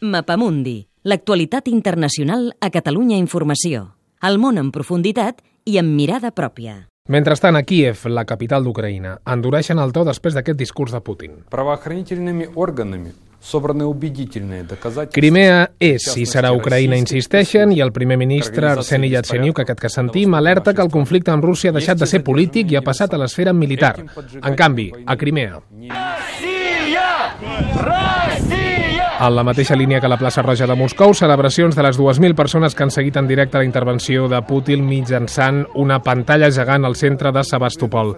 Mapamundi, l'actualitat internacional a Catalunya Informació. El món en profunditat i amb mirada pròpia. Mentrestant, a Kiev, la capital d'Ucraïna, endureixen el to després d'aquest discurs de Putin. Правоохранительными органами собраны убедительные доказательства. Crimea és i serà Ucraïna, insisteixen, i el primer ministre Arseni Yatsenyuk, aquest que sentim, alerta que el conflicte amb Rússia ha deixat de ser polític i ha passat a l'esfera militar. En canvi, a Crimea, En la mateixa línia que la plaça Roja de Moscou, celebracions de les 2.000 persones que han seguit en directe la intervenció de Putin mitjançant una pantalla gegant al centre de Sebastopol.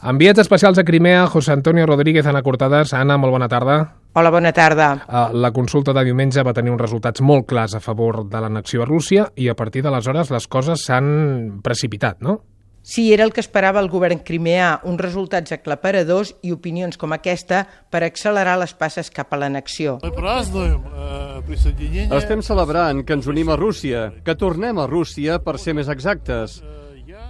Enviats especials a Crimea, José Antonio Rodríguez, Anna Cortades. Anna, molt bona tarda. Hola, bona tarda. Uh, La consulta de diumenge va tenir uns resultats molt clars a favor de l'annexió a Rússia i a partir d'aleshores les coses s'han precipitat, no? Si sí, era el que esperava el govern crimeà, uns resultats aclaparadors i opinions com aquesta per accelerar les passes cap a l'anexió. Estem celebrant que ens unim a Rússia, que tornem a Rússia per ser més exactes,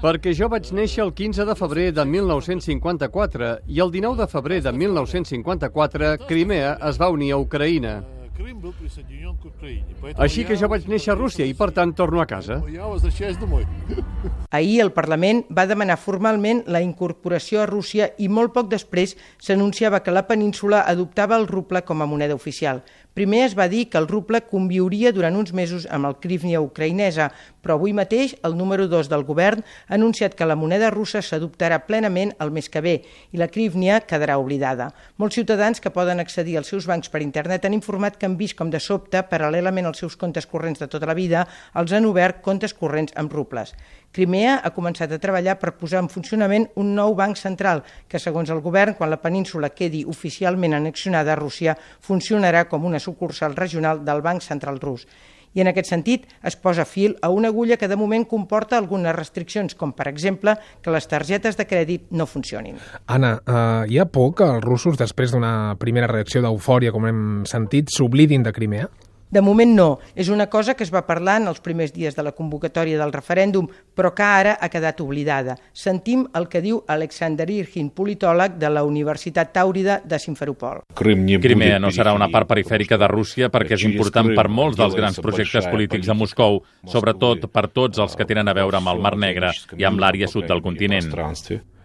perquè jo vaig néixer el 15 de febrer de 1954 i el 19 de febrer de 1954 Crimea es va unir a Ucraïna. Així que jo vaig néixer a Rússia i, per tant, torno a casa. Ahir el Parlament va demanar formalment la incorporació a Rússia i molt poc després s'anunciava que la península adoptava el ruble com a moneda oficial. Primer es va dir que el ruble conviuria durant uns mesos amb el krivnia ucraïnesa, però avui mateix el número 2 del govern ha anunciat que la moneda russa s'adoptarà plenament el mes que ve i la krivnia quedarà oblidada. Molts ciutadans que poden accedir als seus bancs per internet han informat que han vist com de sobte, paral·lelament als seus comptes corrents de tota la vida, els han obert comptes corrents amb rubles. Crimea ha començat a treballar per posar en funcionament un nou banc central que, segons el govern, quan la península quedi oficialment annexionada a Rússia, funcionarà com una sucursal regional del Banc Central Rus. I en aquest sentit es posa fil a una agulla que de moment comporta algunes restriccions, com per exemple que les targetes de crèdit no funcionin. Anna, uh, hi ha por que els russos, després d'una primera reacció d'eufòria, com hem sentit, s'oblidin de Crimea? De moment no. És una cosa que es va parlar en els primers dies de la convocatòria del referèndum, però que ara ha quedat oblidada. Sentim el que diu Alexander Irgin, politòleg de la Universitat Tàurida de Simferopol. Crimea no serà una part perifèrica de Rússia perquè és important per molts dels grans projectes polítics de Moscou, sobretot per tots els que tenen a veure amb el Mar Negre i amb l'àrea sud del continent.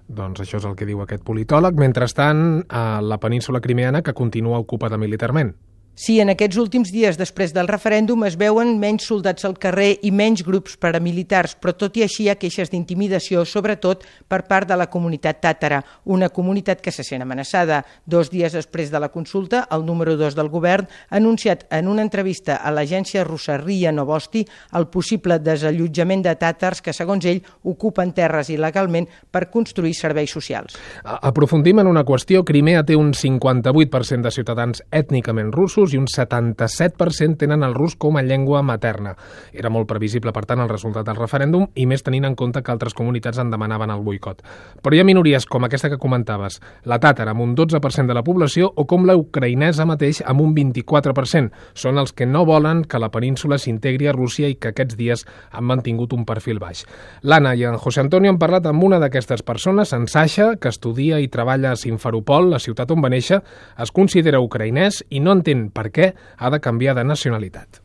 Doncs això és el que diu aquest politòleg. Mentrestant, a la península crimeana, que continua ocupada militarment. Sí, en aquests últims dies després del referèndum es veuen menys soldats al carrer i menys grups paramilitars, però tot i així hi ha queixes d'intimidació, sobretot per part de la comunitat tàtara, una comunitat que se sent amenaçada. Dos dies després de la consulta, el número 2 del govern ha anunciat en una entrevista a l'agència russa RIA Novosti el possible desallotjament de tàtars que, segons ell, ocupen terres il·legalment per construir serveis socials. Aprofundim en una qüestió. Crimea té un 58% de ciutadans ètnicament russos i un 77% tenen el rus com a llengua materna. Era molt previsible, per tant, el resultat del referèndum i més tenint en compte que altres comunitats en demanaven el boicot. Però hi ha minories com aquesta que comentaves, la tàtara amb un 12% de la població o com la ucraïnesa mateix amb un 24%. Són els que no volen que la península s'integri a Rússia i que aquests dies han mantingut un perfil baix. L'Anna i en José Antonio han parlat amb una d'aquestes persones, en Sasha, que estudia i treballa a Simferopol, la ciutat on va néixer, es considera ucraïnès i no entén per què ha de canviar de nacionalitat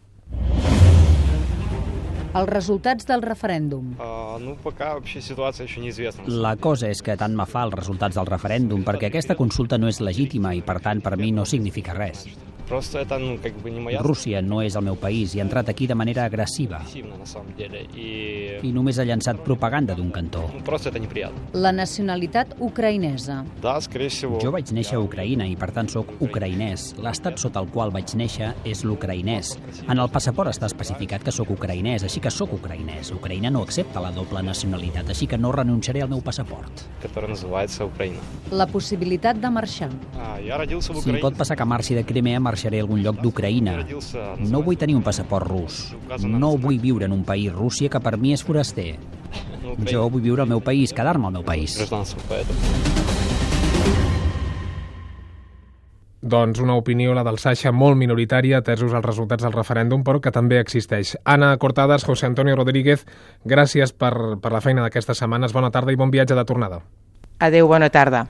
els resultats del referèndum. La cosa és que tant me fa els resultats del referèndum, perquè aquesta consulta no és legítima i, per tant, per mi no significa res. Rússia no és el meu país i ha entrat aquí de manera agressiva. I només ha llançat propaganda d'un cantó. La nacionalitat ucraïnesa. Jo vaig néixer a Ucraïna i per tant sóc ucraïnès. L'estat sota el qual vaig néixer és l'ucraïnès. En el passaport està especificat que sóc ucraïnès, així que sóc ucraïnès. Ucraïna no accepta la doble nacionalitat, així que no renunciaré al meu passaport. La possibilitat de marxar. Si em pot passar que marxi de Crimea, marxaré a algun lloc d'Ucraïna. No vull tenir un passaport rus. No vull viure en un país, Rússia, que per mi és foraster. Jo vull viure al meu país, quedar-me al meu país. Doncs una opinió, la del Sasha, molt minoritària, atesos els resultats del referèndum, però que també existeix. Anna Cortades, José Antonio Rodríguez, gràcies per, per la feina d'aquestes setmanes. Bona tarda i bon viatge de tornada. Adeu, bona tarda.